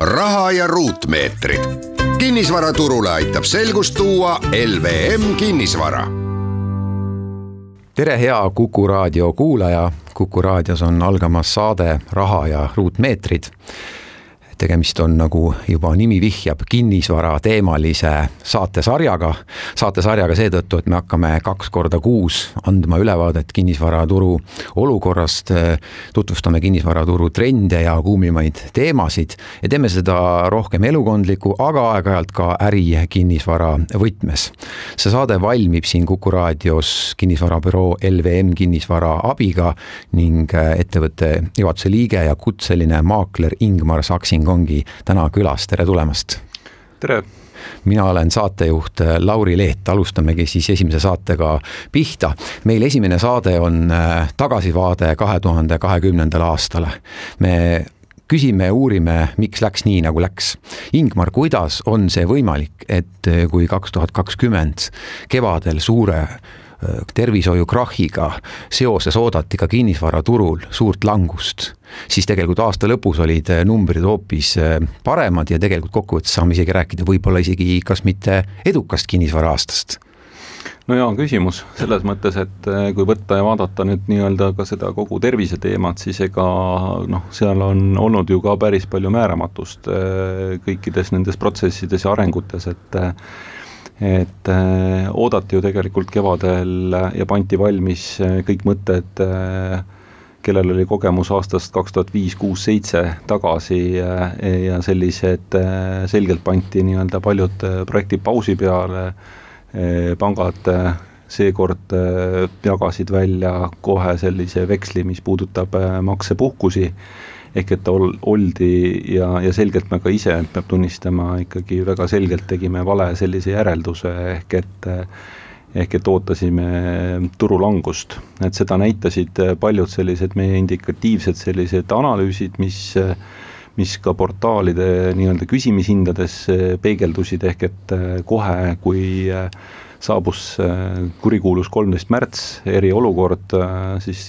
raha ja ruutmeetrid. kinnisvaraturule aitab selgust tuua LVM kinnisvara. tere, hea Kuku raadio kuulaja. kuku raadios on algamas saade Raha ja ruutmeetrid tegemist on, nagu juba nimi vihjab, kinnisvara teemalise saatesarjaga. saatesarjaga seetõttu, et me hakkame kaks korda kuus andma ülevaadet kinnisvaraturu olukorrast, tutvustame kinnisvaraturu trende ja kuumimaid teemasid ja teeme seda rohkem elukondliku, aga aeg-ajalt ka äri kinnisvara võtmes. see saade valmib siin Kuku raadios kinnisvarabüroo LVM kinnisvara abiga ning ettevõtte juhatuse liige ja kutseline maakler Ingmar Saksing ongi täna külas, tere tulemast! tere! mina olen saatejuht äh, Lauri Leet, alustamegi siis esimese saatega pihta. meil esimene saade on äh, tagasivaade kahe tuhande kahekümnendale aastale. me küsime ja uurime, miks läks nii, nagu läks. Ingmar, kuidas on see võimalik, et äh, kui kaks tuhat kakskümmend kevadel suure tervishoiukrahhiga seoses oodati ka kinnisvaraturul suurt langust, siis tegelikult aasta lõpus olid äh, numbrid hoopis äh, paremad ja tegelikult kokkuvõttes saame isegi rääkida võib-olla isegi kas mitte edukast kinnisvara-aastast no hea küsimus, selles mõttes, et äh, kui võtta ja vaadata nüüd nii-öelda ka seda kogu terviseteemat, siis ega noh, seal on olnud ju ka päris palju määramatust kõikides nendes protsessides ja arengutes, et et äh, oodati ju tegelikult kevadel ja pandi valmis äh, kõik mõtted äh, kellel oli kogemus aastast kaks tuhat viis, kuus, seitse tagasi ja sellised selgelt pandi nii-öelda paljud projektid pausi peale, pangad seekord jagasid välja kohe sellise veksli, mis puudutab maksepuhkusi ehk et ol-, oldi ja, ja selgelt me ka ise, peab tunnistama, ikkagi väga selgelt tegime vale sellise järelduse, ehk et ehk et ootasime turulangust, et seda näitasid paljud sellised meie indikatiivsed sellised analüüsid, mis mis ka portaalide nii-öelda küsimishindades peegeldusid, ehk et kohe, kui saabus kurikuulus kolmteist märts, eriolukord, siis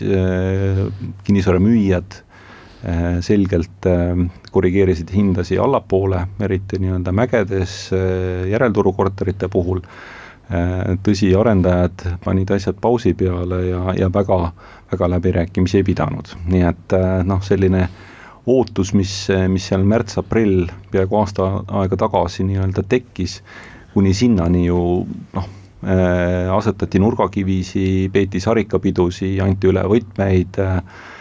kinnisvaramüüjad selgelt äh, korrigeerisid hindasid allapoole, eriti nii-öelda mägedes äh, järelturukorterite puhul. tõsi, arendajad panid asjad pausi peale ja, ja väga, väga läbirääkimisi ei pidanud, nii et noh, selline ootus, mis, mis seal märts-aprill, peaaegu aasta aega tagasi nii-öelda tekkis, kuni sinnani ju noh, asetati nurgakivisi, peeti sarikapidusi, anti üle võtmeid äh,, Äh,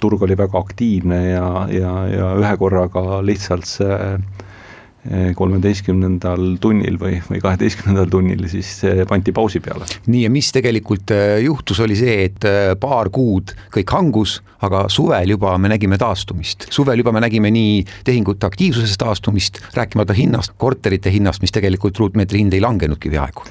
turg oli väga aktiivne ja, ja, ja ühe korraga lihtsalt see äh, kolmeteistkümnendal tunnil või, või kaheteistkümnendal tunnil siis pandi pausi peale. nii ja mis tegelikult äh, juhtus, oli see, et paar kuud kõik hangus, aga suvel juba me nägime taastumist. suvel juba me nägime nii tehingute aktiivsusest taastumist, rääkimata hinnast, korterite hinnast, mis tegelikult ruutmeetri hind ei langenudki peaaegu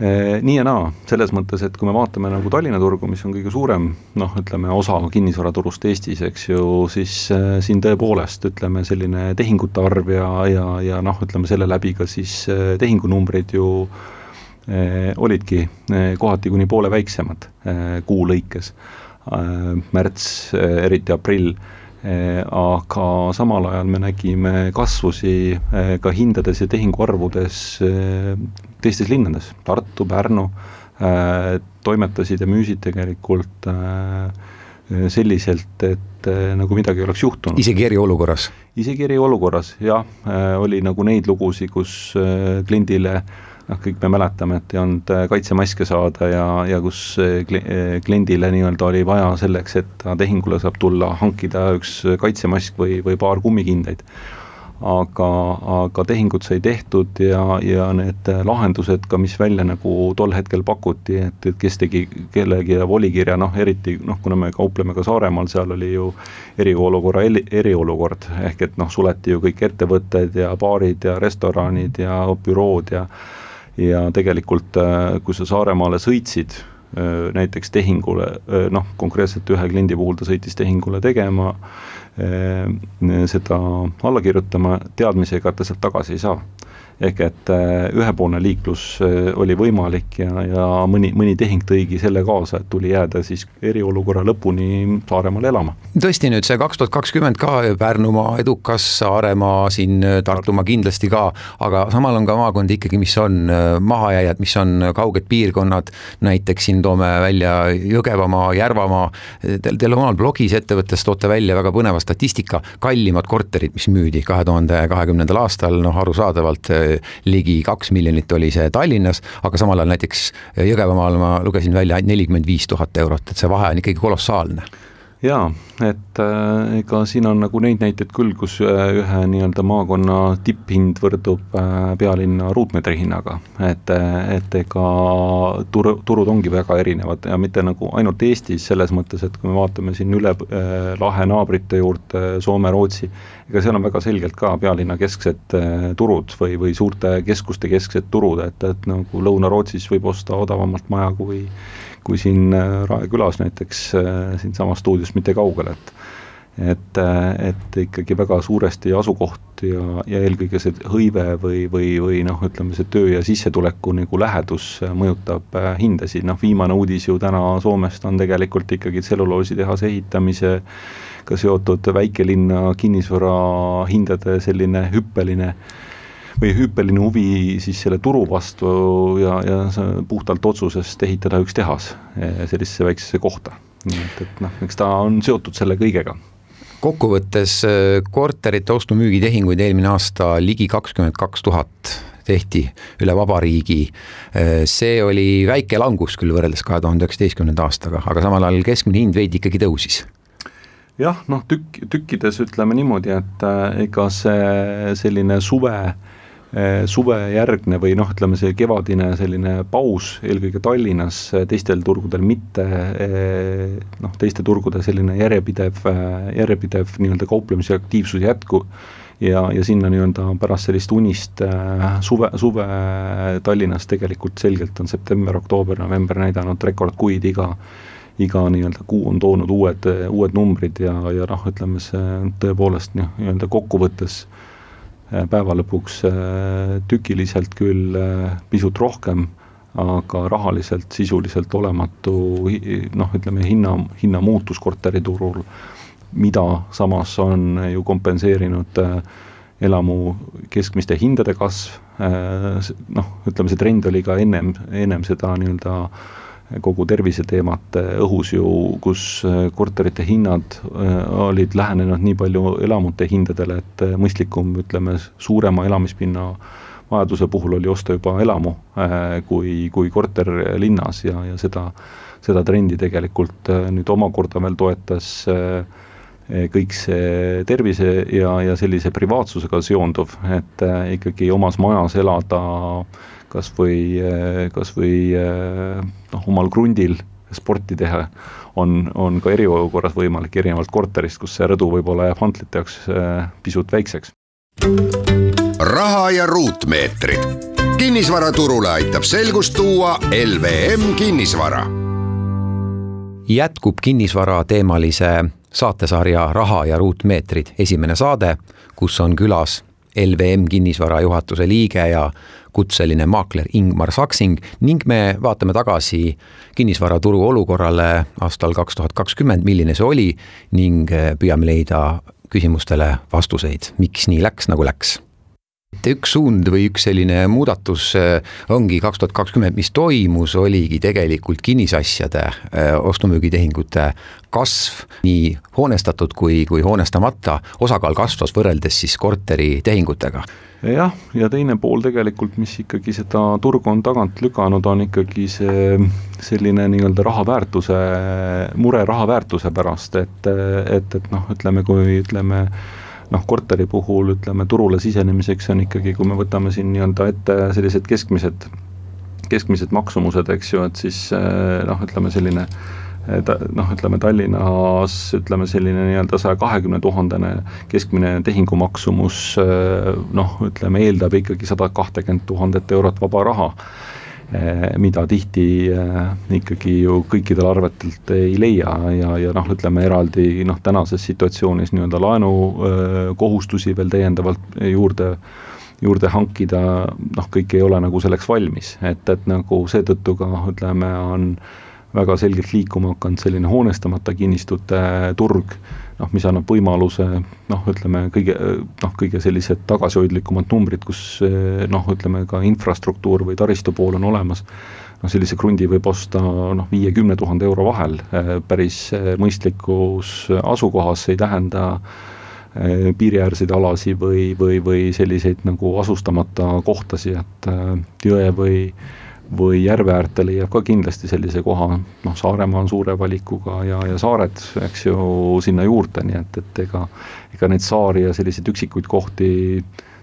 nii ja naa, selles mõttes, et kui me vaatame nagu Tallinna turgu, mis on kõige suurem noh, ütleme osa kinnisvaraturust Eestis, eks ju, siis äh, siin tõepoolest ütleme, selline tehingute arv ja, ja, ja noh, ütleme selle läbi ka siis äh, tehingunumbrid ju äh, olidki äh, kohati kuni poole väiksemad äh, kuu lõikes äh,. märts äh,, eriti aprill aga samal ajal me nägime kasvusi ka hindades ja tehinguarvudes eh, teistes linnades, Tartu, Pärnu, toimetasid ja müüsid tegelikult selliselt, et nagu midagi oleks juhtunud. isegi eriolukorras? isegi eriolukorras, jah, oli nagu neid lugusid, kus kliendile äh, noh, kõik me mäletame, et ei olnud äh, kaitsemaske saada ja, ja kus äh, äh, kliendile nii-öelda oli vaja selleks, et ta tehingule saab tulla, hankida üks kaitsemask või, või paar kummikindaid. aga, aga tehingud sai tehtud ja, ja need lahendused ka, mis välja nagu tol hetkel pakuti, et, et kes tegi kellegi volikirja, noh eriti noh, kuna me kaupleme ka Saaremaal, seal oli ju eriolukorra eriolukord, ehk et noh, suleti ju kõik ettevõtted ja baarid ja restoranid ja bürood ja ja tegelikult, kui sa Saaremaale sõitsid, näiteks tehingule, noh konkreetselt ühe kliendi puhul ta sõitis tehingule tegema, seda alla kirjutama teadmisega, et ta sealt tagasi ei saa ehk et äh, ühepoolne liiklus äh, oli võimalik ja, ja mõni, mõni tehing tõigi selle kaasa, et tuli jääda siis eriolukorra lõpuni Saaremaale elama. tõesti nüüd see kaks tuhat kakskümmend ka, Pärnumaa edukas, Saaremaa siin, äh, Tartumaa kindlasti ka, aga samal on ka maakondi ikkagi, mis on mahajääjad, mis on kauged piirkonnad, näiteks siin toome välja Jõgevamaa, Järvamaa, teil, teil omal blogis ettevõttes toote välja väga põneva statistika, kallimad korterid, mis müüdi kahe tuhande kahekümnendal aastal, noh arusaadavalt ligi kaks miljonit oli see Tallinnas, aga samal ajal näiteks Jõgevamaal ma lugesin välja ainult nelikümmend viis tuhat eurot, et see vahe on ikkagi kolossaalne jaa, et äh, ega siin on nagu neid näiteid küll, kus äh, ühe nii-öelda maakonna tipphind võrdub äh, pealinna ruutmeetri hinnaga, et, et ega turu, turud ongi väga erinevad ja mitte nagu ainult Eestis, selles mõttes, et kui me vaatame siin üle lahe naabrite juurde, Soome, Rootsi, ega seal on väga selgelt ka pealinna kesksed turud või, või suurte keskuste kesksed turud, et, et nagu Lõuna-Rootsis võib osta odavamalt maja kui kui siin äh, Rae külas näiteks äh, siinsamas stuudiost mitte kaugel, et et, äh, et ikkagi väga suuresti asukoht ja, ja eelkõige see hõive või, või, või noh, ütleme see töö ja sissetuleku nagu lähedus mõjutab hindasid, noh viimane uudis ju täna Soomest on tegelikult ikkagi tselluloositehase ehitamisega seotud väikelinna kinnisvara hindade selline hüppeline äh, või hüppeline huvi siis selle turu vastu ja, ja puhtalt otsusest ehitada üks tehas eh, sellisesse väiksesse kohta. nii et, et noh, eks ta on seotud selle kõigega kokkuvõttes eh, korterite ostu-müügitehinguid eelmine aasta ligi kakskümmend kaks tuhat tehti üle vabariigi. Eh, see oli väike langus küll võrreldes kahe tuhande üheksateistkümnenda aastaga, aga samal ajal keskmine hind veidi ikkagi tõusis jah, noh tükk, tükkides ütleme niimoodi, et ega see selline suve äh, suvejärgne või noh, ütleme see kevadine selline paus eelkõige Tallinnas, eh, teistel turgudel mitte, eh, noh, teiste turgude selline järjepidev, järjepidev nii-öelda kauplemise aktiivsus jätku ja, ja sinna nii-öelda pärast sellist unist suve, suve Tallinnas tegelikult selgelt on september, oktoober, november näidanud rekordkuid iga iga nii-öelda kuu on toonud uued, uued numbrid ja, ja noh, ütleme see tõepoolest noh, nii-öelda kokkuvõttes Äh, päeva lõpuks äh, tükiliselt küll äh, pisut rohkem, aga rahaliselt sisuliselt olematu noh, ütleme hinna, hinnamuutus korteriturul, mida samas on ju kompenseerinud elamu keskmiste hindade kasv, noh, ütleme see trend oli ka ennem, ennem seda nii-öelda äh, kogu terviseteemat õhus ju, kus äh, korterite hinnad äh, olid lähenenud nii palju elamute hindadele, et mõistlikum, ütleme, suurema elamispinna vajaduse puhul oli osta juba elamu kui, kui korter linnas ja, ja seda, seda trendi tegelikult nüüd omakorda veel toetas kõik see tervise ja, ja sellise privaatsusega seonduv, et ikkagi omas majas elada äh, kas või, kas või noh, omal krundil sporti teha, on, on ka eriolukorras võimalik, erinevalt korterist, kus see rõdu võib-olla jääb hantlite jaoks pisut väikseks. raha ja ruutmeetrid. kinnisvaraturule aitab selgust tuua LVM kinnisvara. jätkub kinnisvara teemalise saatesarja Raha ja ruutmeetrid esimene saade, kus on külas LVM kinnisvara juhatuse liige ja kutseline maakler Ingmar Saksing ning me vaatame tagasi kinnisvaraturu olukorrale aastal kaks tuhat kakskümmend, milline see oli ning püüame leida küsimustele vastuseid, miks nii läks, nagu läks üks suund või üks selline muudatus äh, ongi kaks tuhat kakskümmend, mis toimus, oligi tegelikult kinnisasjade äh, ostu-müügitehingute kasv, nii hoonestatud kui, kui hoonestamata, osakaal kasvas võrreldes siis korteritehingutega jah, ja teine pool tegelikult, mis ikkagi seda turgu on tagant lükanud, on ikkagi see selline nii-öelda raha väärtuse, mure raha väärtuse pärast, et, et, et noh, ütleme, kui ütleme noh, korteri puhul ütleme, turule sisenemiseks on ikkagi, kui me võtame siin nii-öelda ette sellised keskmised, keskmised maksumused, eks ju, et siis äh, noh, ütleme selline ta noh, ütleme Tallinnas ütleme selline nii-öelda saja kahekümne tuhandene keskmine tehingu maksumus noh, ütleme eeldab ikkagi sada kahtekümmet tuhandet eurot vaba raha. Eh, mida tihti eh, ikkagi ju kõikidel arvetelt ei leia ja, ja noh, ütleme eraldi noh, tänases situatsioonis nii-öelda laenukohustusi veel täiendavalt juurde juurde hankida, noh, kõik ei ole nagu selleks valmis, et, et nagu seetõttu ka ütleme, on väga selgelt liikuma hakanud selline hoonestamata kinnistute turg noh, mis annab võimaluse noh, ütleme kõige noh, kõige sellised tagasihoidlikumad numbrid, kus noh, ütleme ka infrastruktuur või taristu pool on olemas, noh sellise krundi võib osta noh, viie-kümne tuhande euro vahel päris mõistlikus asukohas, see ei tähenda eh, piiriäärseid alasi või, või, või selliseid nagu asustamata kohtasid, et eh, jõe või või järve äärde leiab ka kindlasti sellise koha, noh, Saaremaa on suure valikuga ja, ja saared, eks ju, sinna juurde, nii et, et ega ega neid saari ja selliseid üksikuid kohti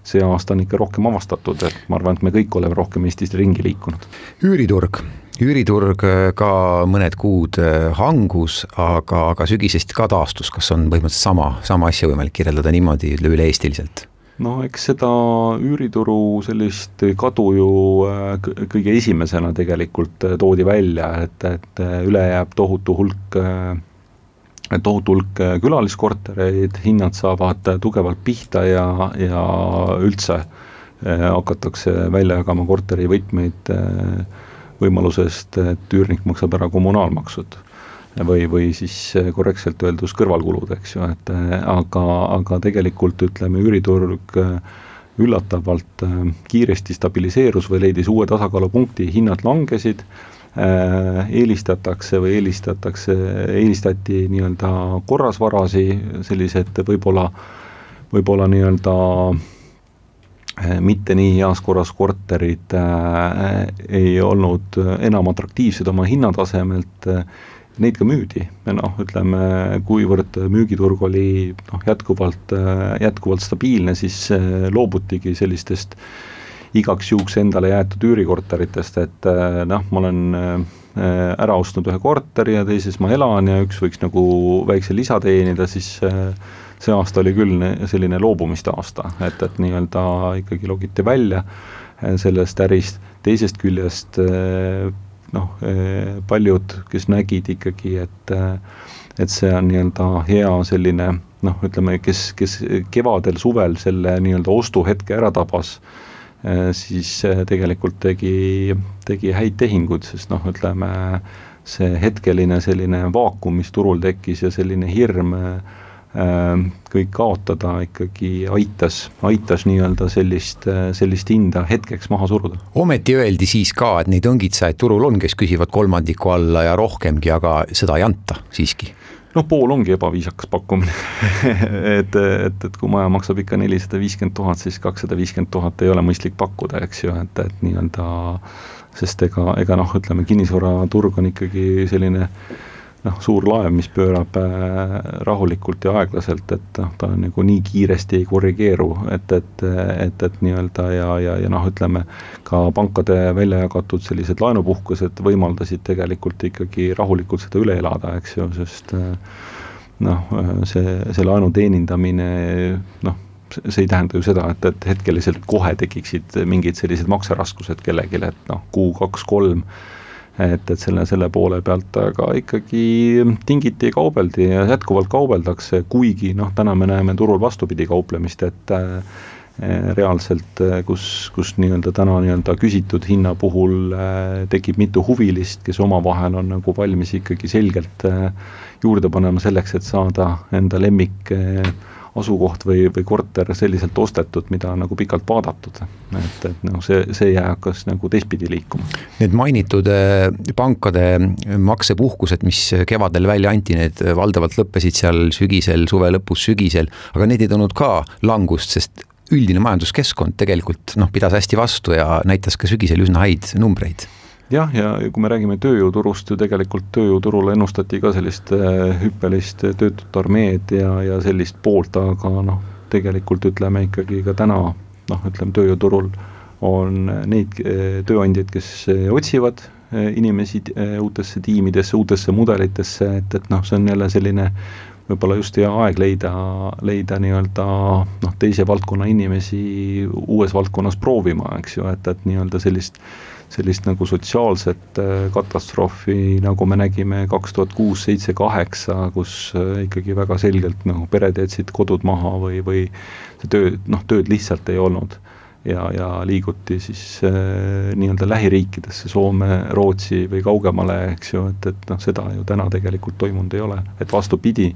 see aasta on ikka rohkem avastatud, et ma arvan, et me kõik oleme rohkem Eestis ringi liikunud. üüriturg, üüriturg äh, ka mõned kuud äh, hangus, aga, aga sügisest ka taastus, kas on põhimõtteliselt sama, sama asja võimalik kirjeldada niimoodi üle-eestiliselt? No eks seda üürituru sellist kadu ju äh, kõige esimesena tegelikult äh, toodi välja, et, et äh, üle jääb tohutu hulk tohutu hulk külaliskortereid, hinnad saavad tugevalt pihta ja, ja üldse hakatakse välja jagama korterivõtmeid võimalusest, et üürnik maksab ära kommunaalmaksud või, või siis eh, korrektselt öeldus kõrvalkulud, eks ju, et eh, aga, aga tegelikult ütleme, üüriturg eh, üllatavalt kiiresti stabiliseerus või leidis uue tasakaalupunkti, hinnad langesid, eelistatakse või eelistatakse, eelistati nii-öelda korrasvarasi, sellised võib-olla, võib-olla nii-öelda mitte nii heas korras korterid äh, ei olnud enam atraktiivsed oma hinnatasemelt äh,, neid ka müüdi, noh, ütleme, kuivõrd müügiturg oli noh, jätkuvalt, jätkuvalt stabiilne, siis eh, loobutigi sellistest igaks juhuks endale jäetud üürikorteritest, et eh, noh, ma olen ära ostnud ühe korteri ja teises ma elan ja üks võiks nagu väikse lisa teenida, siis see aasta oli küll selline loobumiste aasta, et, et nii-öelda ikkagi logiti välja sellest ärist, teisest küljest noh, eh, paljud, kes nägid ikkagi, et eh, et see on nii-öelda hea selline noh, ütleme, kes, kes kevadel-suvel selle nii-öelda ostuhetke ära tabas, eh, siis tegelikult tegi, tegi häid tehinguid, sest noh, ütleme see hetkeline selline vaakum, mis turul tekkis ja selline hirm äh, kõik kaotada ikkagi aitas, aitas nii-öelda sellist, sellist hinda hetkeks maha suruda. ometi öeldi siis ka, et neid õngitsajaid turul on, kes küsivad kolmandiku alla ja rohkemgi, aga seda ei anta siiski noh, pool ongi ebaviisakas pakkumine et, et, et kui maja maksab ikka nelisada viiskümmend tuhat, siis kakssada viiskümmend tuhat ei ole mõistlik pakkuda, eks ju, et, et nii-öelda sest ega, ega noh, ütleme kinnisvaraturg on ikkagi selline äh, noh, suur laev, mis pöörab äh, rahulikult ja aeglaselt, et noh, ta nagu nii kiiresti ei korrigeeru, et, et, et, et nii-öelda ja, ja, ja noh, ütleme ka pankade välja jagatud sellised laenupuhkused võimaldasid tegelikult ikkagi rahulikult seda üle elada, eks ju, sest äh, noh, see, see laenu teenindamine noh, see ei tähenda ju seda, et, et hetkeliselt kohe tekiksid mingid sellised makseraskused kellelegi, et noh, kuu, kaks, kolm et, et selle, selle poole pealt, aga ikkagi tingiti ja kaubeldi ja jätkuvalt kaubeldakse, kuigi noh, täna me näeme turul vastupidi kauplemist, et äh, reaalselt, äh, kus, kus nii-öelda täna nii-öelda küsitud hinna puhul äh, tekib mitu huvilist, kes omavahel on nagu valmis ikkagi selgelt juurde panema selleks, et saada enda lemmik asukoht või, või korter selliselt ostetud, mida on nagu pikalt vaadatud. et, et noh, see, see hakkas nagu teistpidi liikuma. Need mainitud äh, pankade maksepuhkused, mis kevadel välja anti, need valdavalt lõppesid seal sügisel, suve lõpus, sügisel, aga need ei toonud ka langust, sest üldine majanduskeskkond tegelikult noh, pidas hästi vastu ja näitas ka sügisel üsna häid numbreid jah, ja kui me räägime tööjõuturust, ju tegelikult tööjõuturule ennustati ka sellist äh, hüppelist töötute armeed ja, ja sellist poolt, aga noh, tegelikult ütleme ikkagi ka täna noh, ütleme tööjõuturul on neid eh, tööandjaid, kes otsivad inimesi uutesse tiimidesse, uutesse mudelitesse, et, et noh, see on jälle selline võib-olla just hea aeg leida, leida nii-öelda noh, teise valdkonna inimesi uues valdkonnas proovima, eks ju, et, et nii-öelda sellist sellist nagu sotsiaalset katastroofi, nagu me nägime kaks tuhat kuus, seitse, kaheksa, kus ikkagi väga selgelt nagu pered jätsid kodud maha või, või see töö, noh, tööd lihtsalt ei olnud. Ja, ja liiguti siis äh, nii-öelda lähiriikidesse, Soome, Rootsi või kaugemale, eks ju, et, et noh, seda ju täna tegelikult toimunud ei ole, et vastupidi,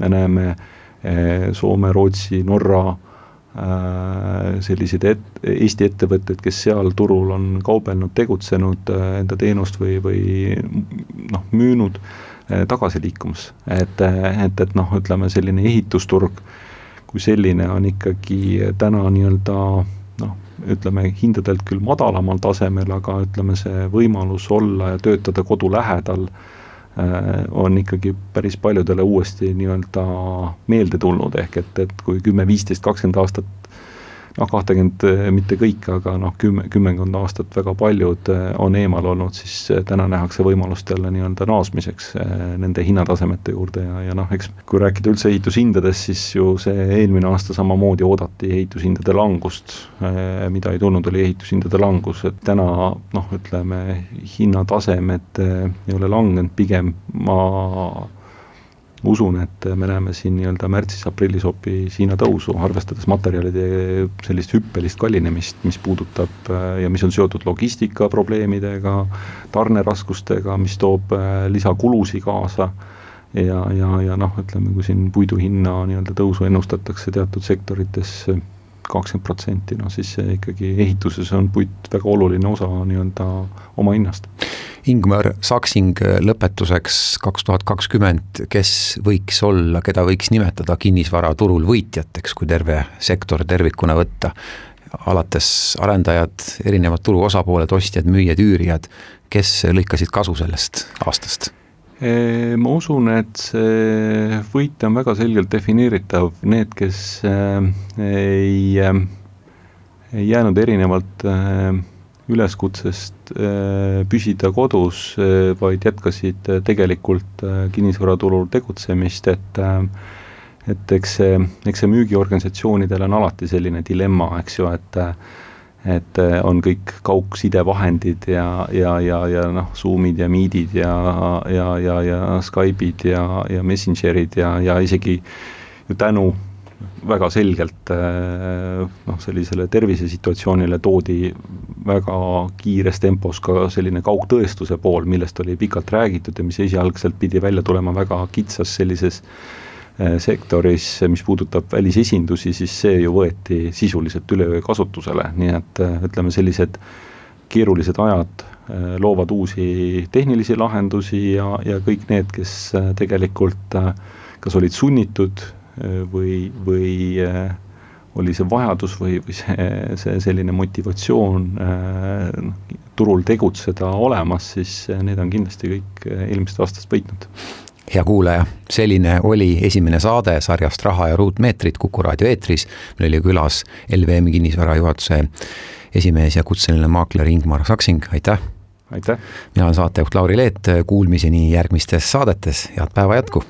me näeme äh, Soome, Rootsi, Norra äh, selliseid et-, Eesti ettevõtteid, kes seal turul on kaubelnud, tegutsenud äh,, enda teenust või, või noh, müünud äh, tagasi liikumas, et, et, et noh, ütleme selline ehitusturg kui selline on ikkagi täna nii-öelda noh, ütleme hindadelt küll madalamal tasemel, aga ütleme, see võimalus olla ja töötada kodu lähedal äh, on ikkagi päris paljudele uuesti nii-öelda meelde tulnud, ehk et, et kui kümme, viisteist, kakskümmend aastat noh, kahtekümmend eh, mitte kõik, aga noh, kümme, kümmekond aastat väga paljud eh, on eemal olnud, siis eh, täna nähakse võimalust jälle nii-öelda naasmiseks nende hinnatasemete juurde ja, ja noh, eks kui rääkida üldse ehitushindadest, siis ju see eelmine aasta samamoodi oodati ehitushindade langust, mida ei tulnud, oli ehitushindade langus, et täna noh, ütleme hinnatasemed ei ole langenud, pigem ma usun, et me näeme siin nii-öelda märtsis-aprillis hoopis hinnatõusu, arvestades materjalide sellist hüppelist kallinemist, mis puudutab äh, ja mis on seotud logistikaprobleemidega, tarneraskustega, mis toob äh, lisakulusid kaasa ja, ja, ja noh, ütleme, kui siin puidu hinna nii-öelda tõusu ennustatakse teatud sektorites kakskümmend protsenti, noh siis see ikkagi ehituses on puit väga oluline osa nii-öelda oma hinnast. Ingmar Saksing lõpetuseks kaks tuhat kakskümmend, kes võiks olla, keda võiks nimetada kinnisvaraturul võitjateks, kui terve sektor tervikuna võtta? alates arendajad, erinevad turu osapooled, ostjad, müüjad, üürijad, kes lõikasid kasu sellest aastast? ma usun, et see võit on väga selgelt defineeritav, need, kes äh, ei, äh, ei jäänud erinevalt äh, üleskutsest püsida kodus, vaid jätkasid tegelikult kinnisvaraturul tegutsemist, et et eks see, eks see müügiorganisatsioonidel on alati selline dilemma, eks ju, et et on kõik kaugsidevahendid ja, ja, ja, ja noh, Zoom'id ja Meet'id ja, ja, ja, ja Skype'id ja, ja Messenger'id ja, ja isegi ju tänu väga selgelt äh, noh, sellisele tervisesituatsioonile toodi väga kiires tempos ka selline kaugtõestuse pool, millest oli pikalt räägitud ja mis esialgselt pidi välja tulema väga kitsas sellises äh, sektoris, mis puudutab välisesindusi, siis see ju võeti sisuliselt üleöö kasutusele, nii et äh, ütleme, sellised keerulised ajad loovad uusi tehnilisi lahendusi ja, ja kõik need, kes tegelikult kas olid sunnitud või, või oli see vajadus või, või see, see selline motivatsioon äh, turul tegutseda olemas, siis need on kindlasti kõik eelmisest aastast võitnud hea kuulaja, selline oli esimene saade sarjast Raha ja ruutmeetrid Kuku raadio eetris. meil oli külas LVM kinnisvara juhatuse esimees ja kutseline maakler Ingmar Saksing, aitäh! aitäh! mina olen saatejuht Lauri Leet, kuulmiseni järgmistes saadetes, head päeva jätku!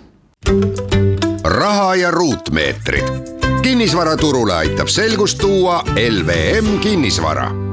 Raha ja ruutmeetrid. kinnisvaraturule aitab selgust tuua LVM kinnisvara